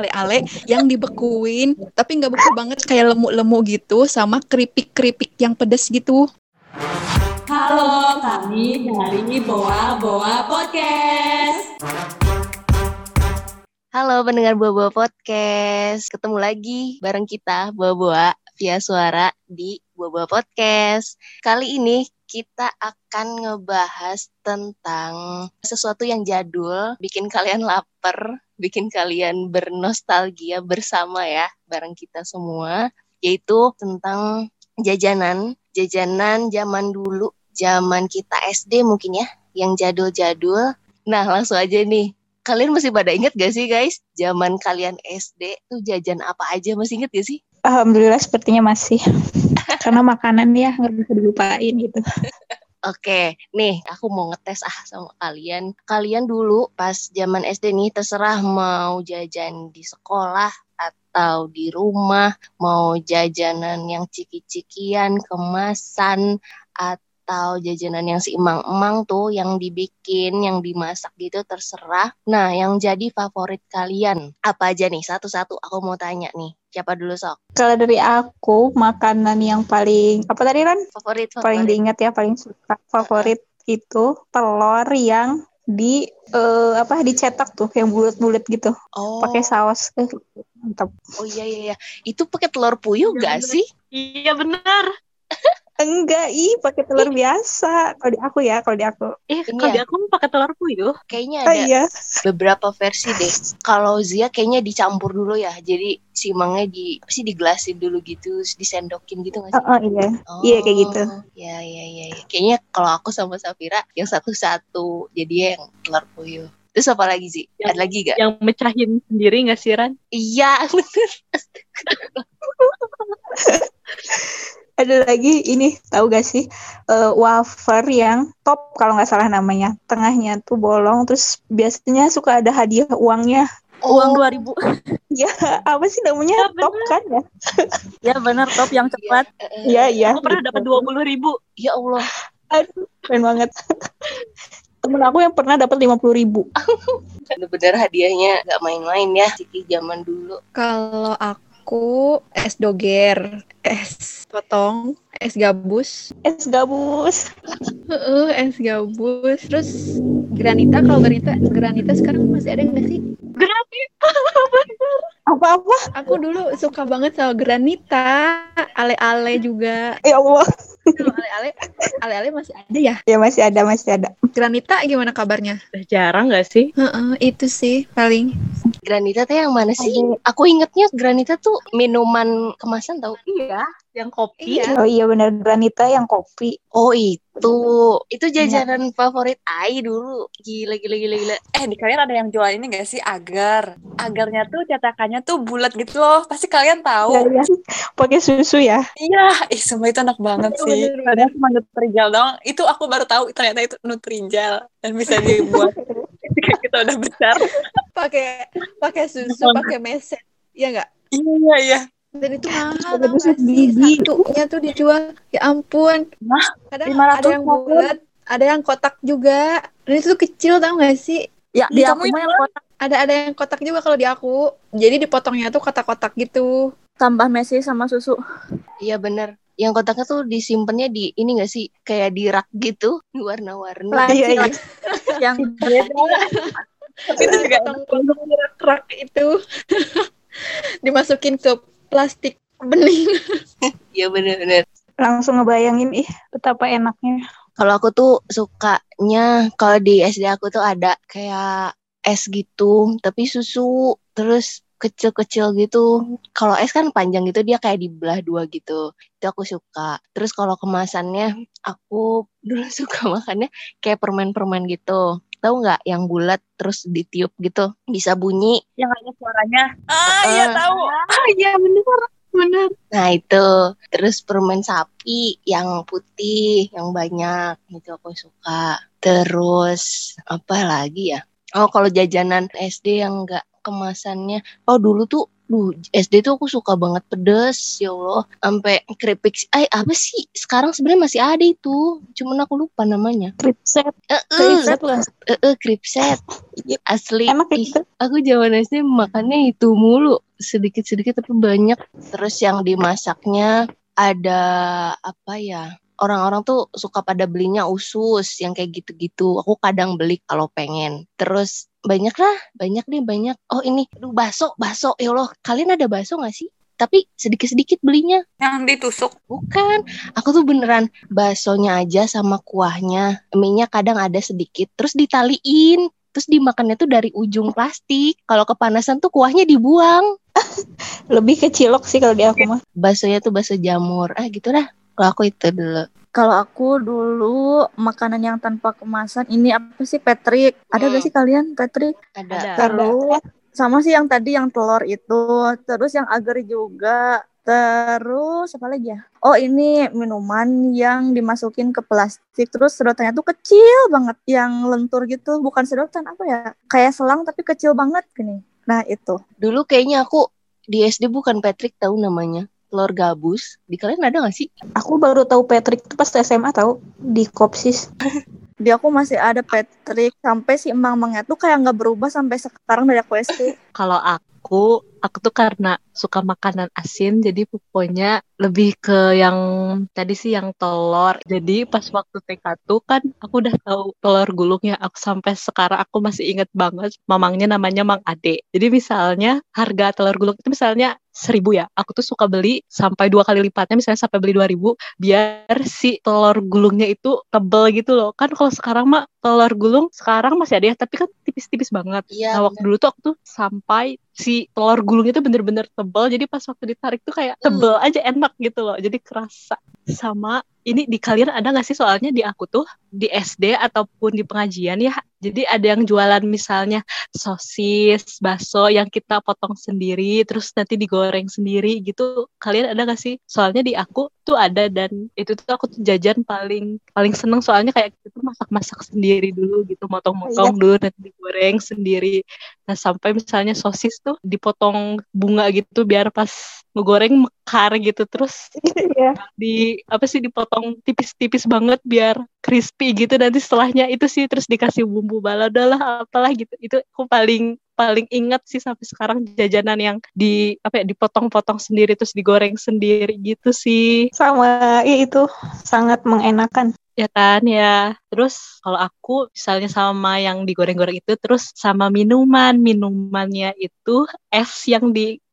ale-ale yang dibekuin tapi nggak beku banget kayak lemu-lemu gitu sama keripik-keripik yang pedes gitu. Halo, kami dari Boa Boa Podcast. Halo pendengar Boa Boa Podcast, ketemu lagi bareng kita Boa Boa via suara di Boa Boa Podcast. Kali ini kita akan ngebahas tentang sesuatu yang jadul, bikin kalian lapar, bikin kalian bernostalgia bersama ya, bareng kita semua, yaitu tentang jajanan, jajanan zaman dulu, zaman kita SD mungkin ya, yang jadul-jadul. Nah, langsung aja nih. Kalian masih pada inget gak sih guys, zaman kalian SD tuh jajan apa aja, masih inget gak sih? Alhamdulillah sepertinya masih. Karena makanan ya nggak bisa dilupain gitu. Oke, nih aku mau ngetes ah sama kalian. Kalian dulu pas zaman SD nih terserah mau jajan di sekolah atau di rumah, mau jajanan yang ciki-cikian, kemasan atau jajanan yang seimang-emang tuh yang dibikin, yang dimasak gitu terserah. Nah, yang jadi favorit kalian apa aja nih? Satu-satu aku mau tanya nih. Siapa dulu sok? Kalau dari aku makanan yang paling apa tadi Ran? Favorit, favorit. Paling diingat ya, paling suka favorit itu telur yang di eh, apa dicetak tuh yang bulat-bulat gitu. Oh. Pakai saus. Eh, mantap. Oh iya iya iya. Itu pakai telur puyuh Iya, gak bener. sih? Iya benar. Enggak, ih pakai telur biasa. Kalau di aku ya, kalau di aku. Eh, kalau ya. di aku pakai telur puyuh. Kayaknya Oh ada iya. beberapa versi deh. Kalau Zia kayaknya dicampur dulu ya. Jadi si mangnya di apa sih digelasin dulu gitu, disendokin gitu nggak Oh, sih? oh, iya. Iya, kayak gitu. Ya ya ya. ya. Kayaknya kalau aku sama Safira yang satu-satu jadi yang telur puyuh. Terus apa lagi sih? Yang- Ada lagi gak? Yang mecahin sendiri nggak sih, Ran? Iya bener. Ada lagi ini tahu gak sih Eh, wafer yang top kalau nggak salah namanya. Tengahnya tuh bolong terus biasanya suka ada hadiah uangnya. Uang Oh, 2000. Ya, apa sih namanya? Ya, top bener. kan ya? ya benar, top yang cepat. Iya, iya. Aku pernah dapat 20 ribu. Ya Allah. Aduh, keren banget. Temen aku yang pernah dapat lima puluh ribu. Bener-bener hadiahnya gak main-main ya. Ciki zaman dulu. Kalau aku es doger, es potong, es gabus, Es gabus. Heeh, es gabus. Terus granita kalau granita granita sekarang masih ada nggak sih? Gratis. Apa-apa? Aku dulu suka banget sama granita, ale-ale juga. Ya Allah. Ale-ale, ale-ale masih ada ya. Ya masih ada, masih ada. Granita gimana kabarnya? Udah jarang nggak sih? Heeh, itu sih paling. Granita tuh yang mana sih? Aku ingetnya granita tuh minuman kemasan tau? Iya, yang kopi. Iya. Oh iya benar granita yang kopi. Oh itu, itu jajanan favorit Ai dulu. Gila gila gila gila. Eh di kalian ada yang jual ini gak sih agar? Agarnya tuh cetakannya tuh bulat gitu loh. Pasti kalian tahu. Ya, ya. Pakai susu ya. Iya, ih semua itu enak banget sih. Padahal cuma Nutrijal doang. Itu aku baru tahu ternyata itu Nutrijal dan bisa dibuat ketika kita udah besar. Pakai pakai susu, pakai meset. Iya nggak? Iya iya. Dan itu mahal tau nggak sih? gigi. Satunya tuh dijual. Ya ampun. Nah, Kadang 500 ada yang bulat, ada yang kotak juga. Dan itu tuh kecil tau gak sih? Ya, Di di kamu aku yang kotak Ada ada yang kotak juga kalau di aku. Jadi dipotongnya tuh kotak-kotak gitu. tambah Messi sama susu. Iya bener. Yang kotaknya tuh disimpannya di ini gak sih? Kayak di rak gitu, warna-warni. Iya, iya. yang Tapi itu juga. Potong-potong di rak-rak itu. Dimasukin ke plastik bening. Iya bener-bener. Langsung ngebayangin ih betapa enaknya. Kalau aku tuh sukanya kalau di SD aku tuh ada kayak es gitu, tapi susu terus kecil-kecil gitu. Kalau es kan panjang gitu dia kayak dibelah dua gitu. Itu aku suka. Terus kalau kemasannya aku dulu suka makannya kayak permen-permen gitu. Tahu nggak yang bulat terus ditiup gitu bisa bunyi. yang ada suaranya. Ah iya Eh. tahu. Ah iya bener. Bener. Nah itu terus permen sapi yang putih yang banyak itu aku suka. Terus apa lagi ya? Oh kalau jajanan SD yang enggak kemasannya, oh dulu tuh Duh, SD tuh aku suka banget pedes, ya Allah. Sampai keripik, eh apa sih? Sekarang sebenarnya masih ada itu, cuman aku lupa namanya. Kripset, Eh, eh, kripset lah. eh, eh, kripset. Asli. Emang kayak Ih, gitu? aku zaman SD makannya itu mulu, sedikit-sedikit tapi banyak. Terus yang dimasaknya ada apa ya? Orang-orang tuh suka pada belinya usus yang kayak gitu-gitu. Aku kadang beli kalau pengen. Terus banyak lah, banyak nih banyak. Oh ini, aduh bakso, bakso. Ya Allah, kalian ada bakso gak sih? Tapi sedikit-sedikit belinya. Yang ditusuk. Bukan, aku tuh beneran baksonya aja sama kuahnya. Mie-nya kadang ada sedikit, terus ditaliin. Terus dimakannya tuh dari ujung plastik. Kalau kepanasan tuh kuahnya dibuang. Lebih ke cilok sih kalau di aku mah. Baksonya tuh bakso jamur. Ah gitu dah. Kalau aku itu dulu. Kalau aku dulu makanan yang tanpa kemasan ini apa sih Patrick? Ada gak Hmm. sih kalian Patrick? Ada. Terus sama sih yang tadi yang telur itu, terus yang agar juga, terus apa lagi ya? Oh ini minuman yang dimasukin ke plastik, terus sedotannya tuh kecil banget, yang lentur gitu, bukan sedotan apa ya? Kayak selang tapi kecil banget gini. Nah itu. Dulu kayaknya aku di SD bukan Patrick tahu namanya. Telur gabus. Di kalian ada gak sih? Aku baru tahu Patrick itu pas SMA tahu di Kopsis. Di aku masih ada Patrick sampai si emang-emangnya tuh kayak nggak berubah sampai sekarang dari aku SD. Kalau aku, aku tuh karena suka makanan asin, jadi pokoknya lebih ke yang tadi sih yang telur. Jadi pas waktu TK tuh kan aku udah tahu telur gulungnya. Aku sampai sekarang aku masih inget banget mamangnya namanya Mang Ade. Jadi misalnya harga telur gulung itu misalnya seribu ya. Aku tuh suka beli sampai dua kali lipatnya, misalnya sampai beli dua ribu, biar si telur gulungnya itu tebel gitu loh. Kan kalau sekarang mah telur gulung sekarang masih ada ya, tapi kan tipis-tipis banget. Iya. Nah, waktu dulu tuh aku tuh sampai si telur gulungnya tuh bener-bener tebal. Jadi pas waktu ditarik tuh kayak tebel aja enak gitu loh. Jadi kerasa. Sama ini di kalian ada gak sih soalnya di aku tuh di SD ataupun di pengajian ya. Jadi ada yang jualan misalnya sosis, bakso yang kita potong sendiri terus nanti digoreng sendiri gitu. Kalian ada gak sih? Soalnya di aku tuh ada dan itu tuh aku tuh jajan paling paling seneng soalnya kayak gitu masak-masak sendiri dulu gitu, motong-motong dulu nanti digoreng sendiri. Nah, sampai misalnya sosis tuh dipotong bunga gitu biar pas ngegoreng mekar gitu terus Iya. di apa sih dipotong tipis-tipis banget biar crispy gitu. Nanti setelahnya itu sih terus dikasih bumbu balado lah apalah gitu. Itu aku paling paling ingat sih sampai sekarang jajanan yang di apa ya dipotong-potong sendiri terus digoreng sendiri gitu sih. Sama, iya itu sangat mengenakan. ya kan ya. Terus kalau aku misalnya sama yang digoreng-goreng itu terus sama minuman. Minumannya itu es yang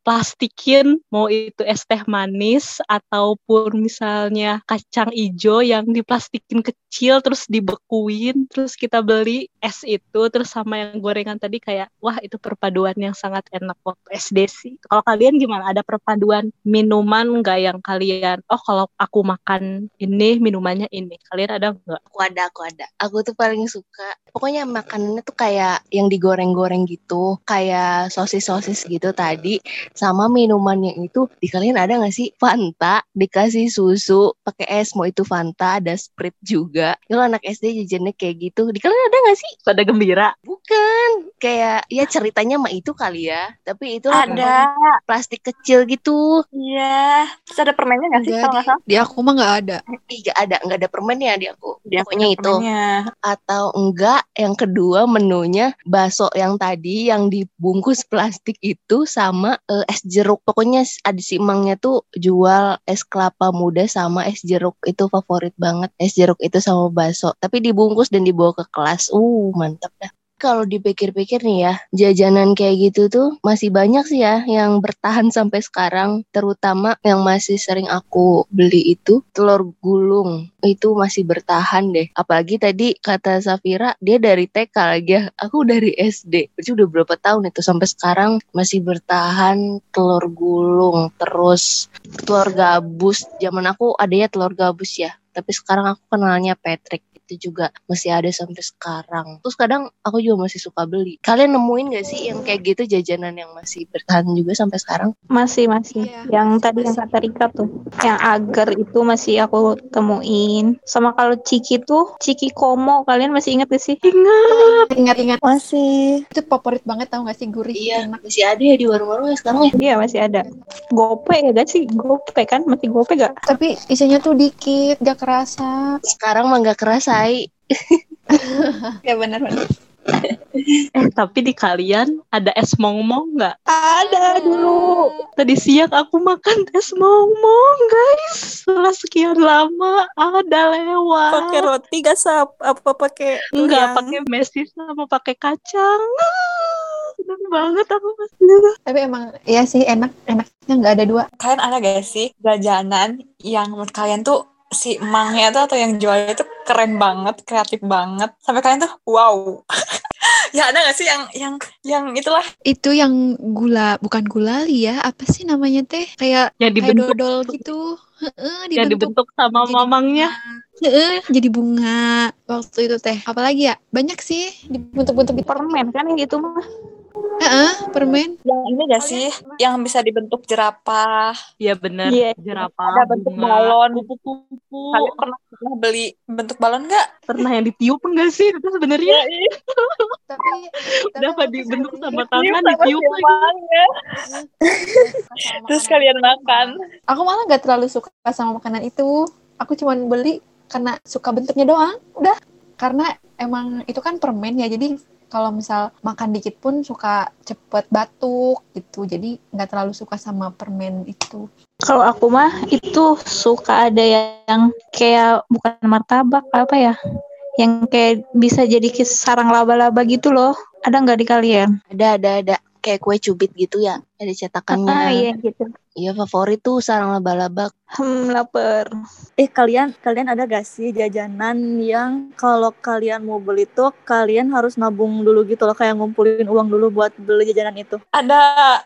diplastikin mau itu es teh manis ataupun misalnya kacang ijo yang diplastikin kecil terus dibekuin terus kita beli es itu terus sama yang gorengan tadi kayak wah itu perpaduan yang sangat enak waktu SD sih kalau kalian gimana ada perpaduan minuman nggak yang kalian oh kalau aku makan ini minumannya ini kalian ada nggak Aku ada, aku ada. Aku tuh paling suka. Pokoknya makanannya tuh kayak yang digoreng-goreng gitu. Kayak sosis-sosis gitu tadi. Sama minumannya itu. Di kalian ada gak sih? Fanta dikasih susu pakai es. Mau itu Fanta, ada Sprite juga. Kalau anak SD jajannya kayak gitu. Di kalian ada gak sih? pada gembira Bukan. Kayak ya ceritanya mah itu kali ya. Tapi itu Ada. plastik kecil gitu. Iya. Terus ada permennya nggak sih kalau nggak salah? Di aku mah nggak ada. Ih, gak ada, nggak ada permennya di aku. Di aku Pokoknya ada itu. permennya. atau enggak yang kedua menunya bakso yang tadi yang dibungkus plastik itu sama eh, es jeruk. Pokoknya ada si emangnya tuh jual es kelapa muda sama es jeruk itu favorit banget. Es jeruk itu sama bakso. Tapi dibungkus dan dibawa ke kelas. Uh mantap dah kalau dipikir-pikir nih ya, jajanan kayak gitu tuh masih banyak sih ya yang bertahan sampai sekarang. Terutama yang masih sering aku beli itu telur gulung. Itu masih bertahan deh. Apalagi tadi kata Safira, dia dari TK lagi ya. Aku dari SD. Berarti udah berapa tahun itu sampai sekarang masih bertahan telur gulung. Terus telur gabus. Zaman aku adanya telur gabus ya. Tapi sekarang aku kenalnya Patrick. Itu juga masih ada sampai sekarang. Terus kadang aku juga masih suka beli. Kalian nemuin gak sih yang kayak gitu jajanan yang masih bertahan juga sampai sekarang? Masih masih. Iya, yang masih, tadi yang masih. kata Rika tuh, yang agar itu masih aku temuin. Sama kalau Ciki tuh, Ciki Komo, kalian masih inget gak sih? Ingat. Ingat-ingat Masih. itu favorit banget tau gak sih gurih Iya, enak. masih ada ya di warung-warung ya sekarang ya. Iya masih ada. Gope ya gak sih? Gope kan? Masih gope gak? Tapi isinya tuh dikit, gak kerasa. Sekarang mah nggak kerasa, Ai. Ya benar-benar. Eh tapi di kalian ada es mongmong nggak? Ada dulu. Tadi siang aku makan es mongmong guys. Setelah sekian lama ada lewat. Pakai roti gak sap? Apa pakai Enggak pakai mesis sama pakai kacang. Seneng banget aku pas Tapi emang iya sih enak enaknya nggak ada dua. Kalian ada gak sih jajanan yang menurut kalian tuh si emangnya tuh atau yang jualnya tuh keren banget, kreatif banget. Sampai kalian tuh wow. ya ada gak sih yang yang yang itulah Itu yang gula bukan gulali ya, apa sih namanya teh? Kayak yang kayak dibentuk dodol gitu. Heeh, yang dibentuk sama jadi mamangnya. Heeh, jadi bunga waktu itu teh. Apalagi ya? Banyak sih dibentuk-bentuk gitu. Permen kan yang gitu mah. Heeh, permen. yang ini gak sih yang bisa dibentuk jerapah. Iya bener. Iya. Jerapah, Ada bentuk bunga, balon. kupu-kupu. Kalian pernah, pernah beli bentuk balon nggak? Pernah yang ditiup enggak sih? Itu sebenarnya Tapi udah apa aku dibentuk sama tangan ditiup lagi. Terus kalian makan. Aku malah gak terlalu suka sama makanan itu. Aku cuman beli karena suka bentuknya doang. Udah. Karena emang itu kan permen ya. Jadi kalau misal makan dikit pun suka cepet batuk gitu. Jadi nggak terlalu suka sama permen itu. Kalau aku mah itu suka ada yang kayak bukan martabak apa ya? Yang kayak bisa jadi sarang laba-laba gitu loh. Ada nggak di kalian? Ada, ada, ada. Kayak kue cubit gitu ya. Ada cetakannya. Ah, iya gitu. Iya favorit tuh sarang laba-laba. Hmm, lapar. Eh kalian kalian ada gak sih jajanan yang kalau kalian mau beli tuh kalian harus nabung dulu gitu loh kayak ngumpulin uang dulu buat beli jajanan itu. Ada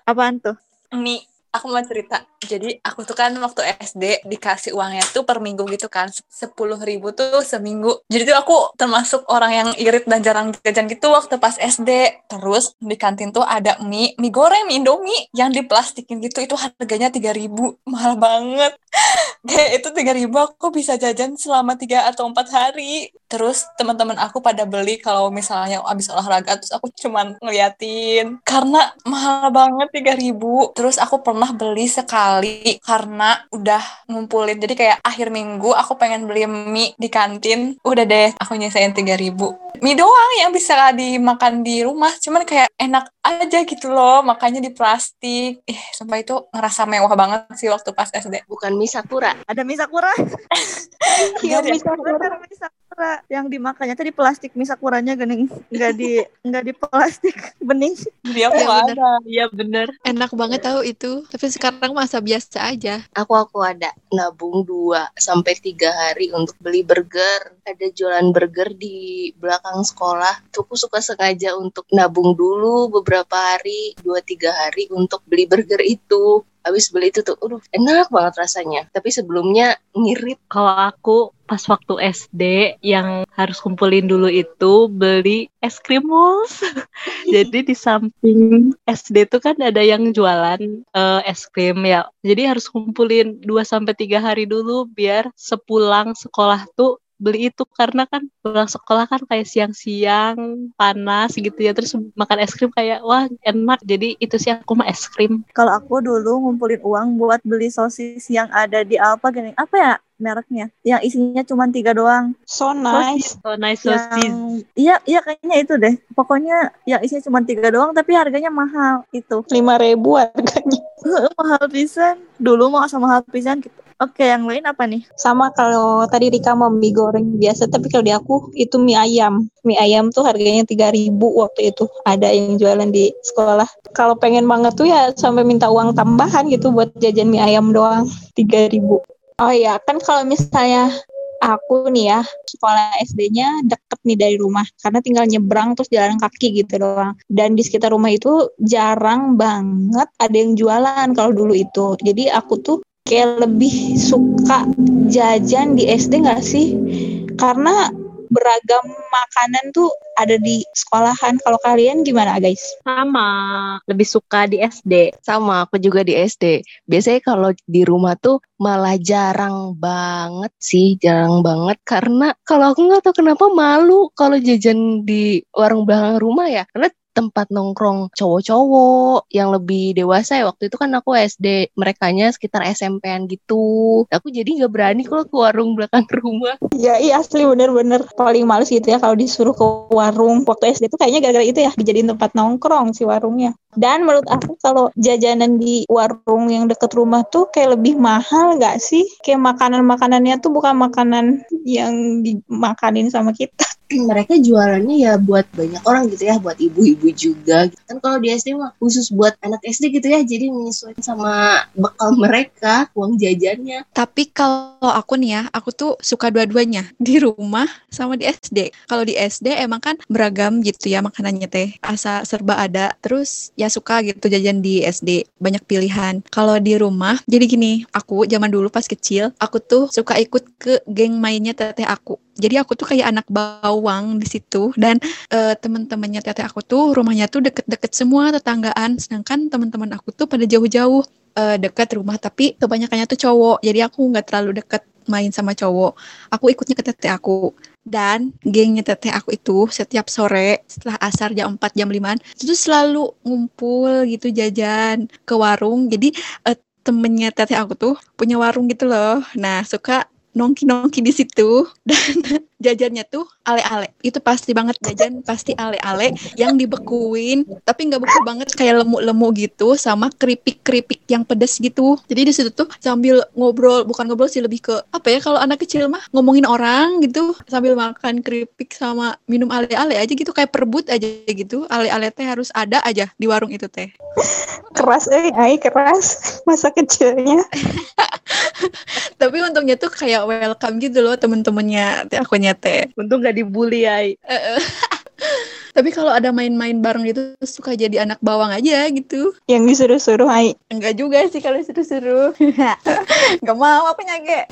Apaan tuh? Nih, aku mau cerita. Jadi aku tuh kan waktu SD dikasih uangnya tuh per minggu gitu kan. Sepuluh ribu tuh seminggu. Jadi tuh aku termasuk orang yang irit dan jarang jajan gitu waktu pas SD. Terus di kantin tuh ada mie, mie goreng, mie indomie yang diplastikin gitu. Itu harganya tiga ribu. Mahal banget. Kayak itu tiga ribu aku bisa jajan selama tiga atau empat hari. Terus teman-teman aku pada beli kalau misalnya abis olahraga terus aku cuman ngeliatin karena mahal banget tiga ribu. Terus aku pernah beli sekali karena udah ngumpulin. Jadi kayak akhir minggu aku pengen beli mie di kantin. Udah deh aku nyesain tiga ribu. Mie doang yang bisa dimakan di rumah. Cuman kayak enak aja gitu loh. Makanya di plastik. Eh, sampai itu ngerasa mewah banget sih waktu pas SD. Bukan mie sakura. Ada mie sakura. Iya, mie sakura. Yang dimakannya tuh di plastik mie sakuranya gening. Enggak di enggak di plastik bening. Dia aku Iya, nggak bener. ada. Iya bener. Enak banget tahu itu. Tapi sekarang masa biasa aja. Aku aku ada nabung dua sampai tiga hari untuk beli burger. Ada jualan burger di belakang sekolah. Tuh aku suka sengaja untuk nabung dulu beberapa hari, dua tiga hari untuk beli burger itu. Habis beli itu tuh, aduh enak banget rasanya. Tapi sebelumnya ngirit. Kalau aku pas waktu SD yang harus kumpulin dulu itu beli es krim Walls. Jadi di samping SD tuh kan ada yang jualan eh, es krim ya. Jadi harus kumpulin 2 sampai 3 hari dulu biar sepulang sekolah tuh beli itu karena kan pulang sekolah kan kayak siang-siang panas gitu ya terus makan es krim kayak wah enak jadi itu sih aku mah es krim Kalau aku dulu ngumpulin uang buat beli sosis yang ada di Alfa gini. Apa ya mereknya? Yang isinya cuma tiga doang. So nice. so nice sosis Yang iya iya kayaknya itu deh. Pokoknya yang isinya cuma tiga doang tapi harganya mahal itu. Lima ribu harganya. mahal pisan. Dulu mau sama mahal pisan gitu. Oke, yang lain apa nih? Sama kalau tadi Rika mau mie goreng biasa, tapi kalau di aku itu mie ayam. Mie ayam tuh harganya 3000 waktu itu. Ada yang jualan di sekolah. Kalau pengen banget tuh ya sampai minta uang tambahan gitu buat jajan mie ayam doang. 3000. Oh iya, kan kalau misalnya aku nih ya sekolah SD-nya deket nih dari rumah karena tinggal nyebrang terus jalan kaki gitu doang dan di sekitar rumah itu jarang banget ada yang jualan kalau dulu itu jadi aku tuh kayak lebih suka jajan di SD nggak sih? Karena beragam makanan tuh ada di sekolahan. Kalau kalian gimana guys? Sama, lebih suka di SD. Sama, aku juga di SD. Biasanya kalau di rumah tuh malah jarang banget sih, jarang banget. Karena kalau aku nggak tahu kenapa malu kalau jajan di warung belakang rumah ya. Karena tempat nongkrong cowok-cowok yang lebih dewasa ya waktu itu kan aku SD merekanya sekitar SMP-an gitu aku jadi nggak berani kalau ke warung belakang rumah Ya iya asli bener-bener paling males gitu ya kalau disuruh ke warung waktu SD tuh kayaknya gara-gara itu ya dijadiin tempat nongkrong si warungnya. Dan menurut aku kalau jajanan di warung yang deket rumah tuh kayak lebih mahal gak sih? Kayak makanan-makanannya tuh bukan makanan yang dimakanin sama kita. mereka jualannya ya buat banyak orang gitu ya buat ibu-ibu juga kan kalau di SD mah khusus buat anak SD gitu ya jadi menyesuaikan sama bekal mereka uang jajannya Tapi kalau aku nih ya, aku tuh suka dua-duanya di rumah sama di SD. Kalau di SD emang kan beragam gitu ya makanannya teh, asa serba ada. Terus ya suka gitu jajan di SD, banyak pilihan. Kalau di rumah, jadi gini, aku zaman dulu pas kecil, aku tuh suka ikut ke geng mainnya teteh aku. Jadi aku tuh kayak anak bawang di situ dan eh, teman-temannya teteh aku tuh rumahnya tuh deket-deket semua tetanggaan, sedangkan teman-teman aku tuh pada jauh-jauh eh, dekat rumah tapi kebanyakannya tuh cowok. Jadi aku nggak terlalu deket main sama cowok. Aku ikutnya ke teteh aku. Dan gengnya teteh aku itu setiap sore setelah asar jam 4 jam 5 itu selalu ngumpul gitu jajan ke warung. Jadi eh, temennya teteh aku tuh punya warung gitu loh. Nah suka nongki-nongki di situ. Dan jajannya tuh ale-ale. Itu pasti banget jajan pasti ale-ale yang dibekuin tapi nggak beku banget kayak lemu-lemu gitu sama keripik-keripik yang pedes gitu. Jadi di situ tuh sambil ngobrol bukan ngobrol sih lebih ke apa ya kalau anak kecil mah ngomongin orang gitu sambil makan keripik sama minum ale-ale aja gitu kayak perebut aja gitu. Ale-ale teh harus ada aja di warung itu teh. Keras eh, ai keras masa kecilnya. tapi untungnya tuh kayak welcome gitu loh temen-temennya. Akunya teh Untung gak dibully ya. Tapi kalau ada main-main bareng gitu suka jadi anak bawang aja gitu. Yang disuruh-suruh ai. Enggak juga sih kalau suruh-suruh. Enggak mau aku nyage.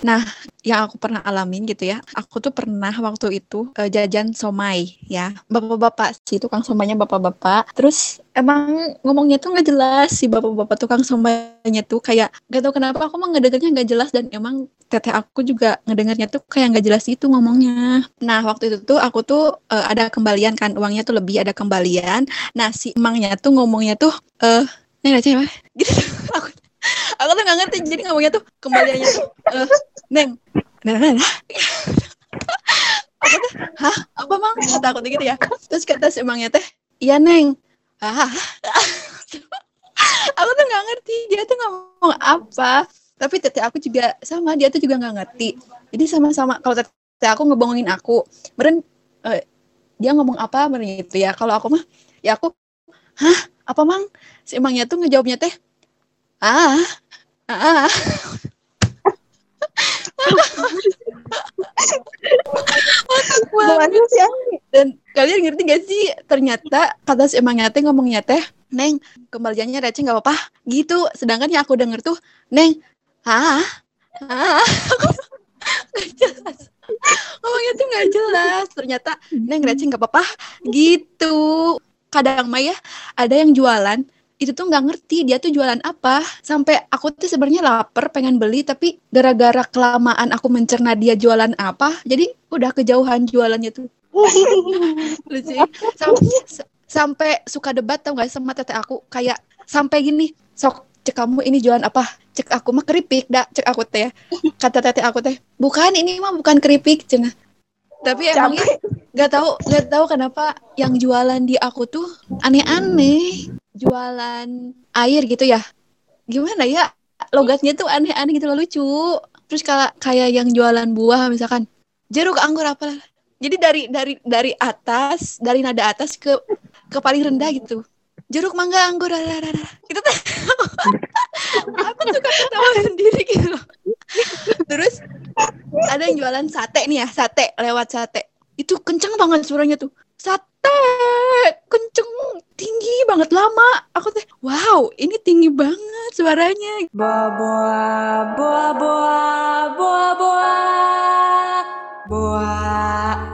Nah, yang aku pernah alamin gitu ya. Aku tuh pernah waktu itu eh, jajan somai ya. Bapak-bapak sih tukang somainya bapak-bapak. Terus emang ngomongnya tuh nggak jelas si bapak-bapak tukang somainya tuh kayak gak tau kenapa aku mah ngedengernya nggak jelas dan emang teteh aku juga ngedengarnya tuh kayak nggak jelas itu ngomongnya. Nah waktu itu tuh aku tuh eh, ada kembalian kan uangnya tuh lebih ada kembalian. Nah si emangnya tuh ngomongnya tuh eh neng receh mah gitu. aku aku tuh nggak ngerti jadi ngomongnya tuh kembaliannya tuh eh neng nah nah. aku tuh hah apa mang kata aku gitu ya. Terus kata si emangnya teh iya neng. Ah. aku tuh nggak ngerti dia tuh ngomong apa tapi teteh aku juga sama dia tuh juga nggak ngerti. Jadi sama-sama kalau teteh aku ngebohongin aku meren eh, dia ngomong apa meren gitu ya. Kalau aku mah ya aku hah? Apa mang? Si emangnya tuh ngejawabnya teh ah ah sih Ai? Dan kalian ngerti gak sih ternyata kata si emangnya teh ngomongnya teh Neng kembaliannya receh nggak apa-apa. Gitu. Sedangkan yang aku denger tuh Neng ah ah nggak jelas. Ngomongnya tuh nggak jelas. Ternyata Neng receh nggak apa-apa. Gitu. Kadang mah ya ada yang jualan itu tuh nggak ngerti dia tuh jualan apa. Sampai aku tuh sebenarnya lapar pengen beli tapi gara-gara kelamaan aku mencerna dia jualan apa jadi udah kejauhan jualannya tuh. Lucu ya. sampai, sampai suka debat tau gak sama teteh aku. Kayak sampai gini sok cek kamu ini jualan apa? Cek aku mah keripik dah cek aku teh. Kata teteh aku teh bukan ini mah bukan keripik cina tapi emangnya nggak tahu nggak tahu kenapa yang jualan di aku tuh aneh-aneh. Jualan air gitu ya. Gimana ya? Logatnya tuh aneh-aneh gitu loh lucu. Terus kalau kayak yang jualan buah misalkan jeruk anggur apa jadi dari dari dari atas dari nada atas ke ke paling rendah gitu. Jeruk mangga anggur dadadada. gitu teh aku suka ketawa sendiri gitu terus ada yang jualan sate nih ya sate lewat sate. Itu kenceng banget suaranya tuh. Sate kenceng tinggi banget lama. Aku teh wow ini tinggi banget suaranya. Boa boa boa boa boa boa boa.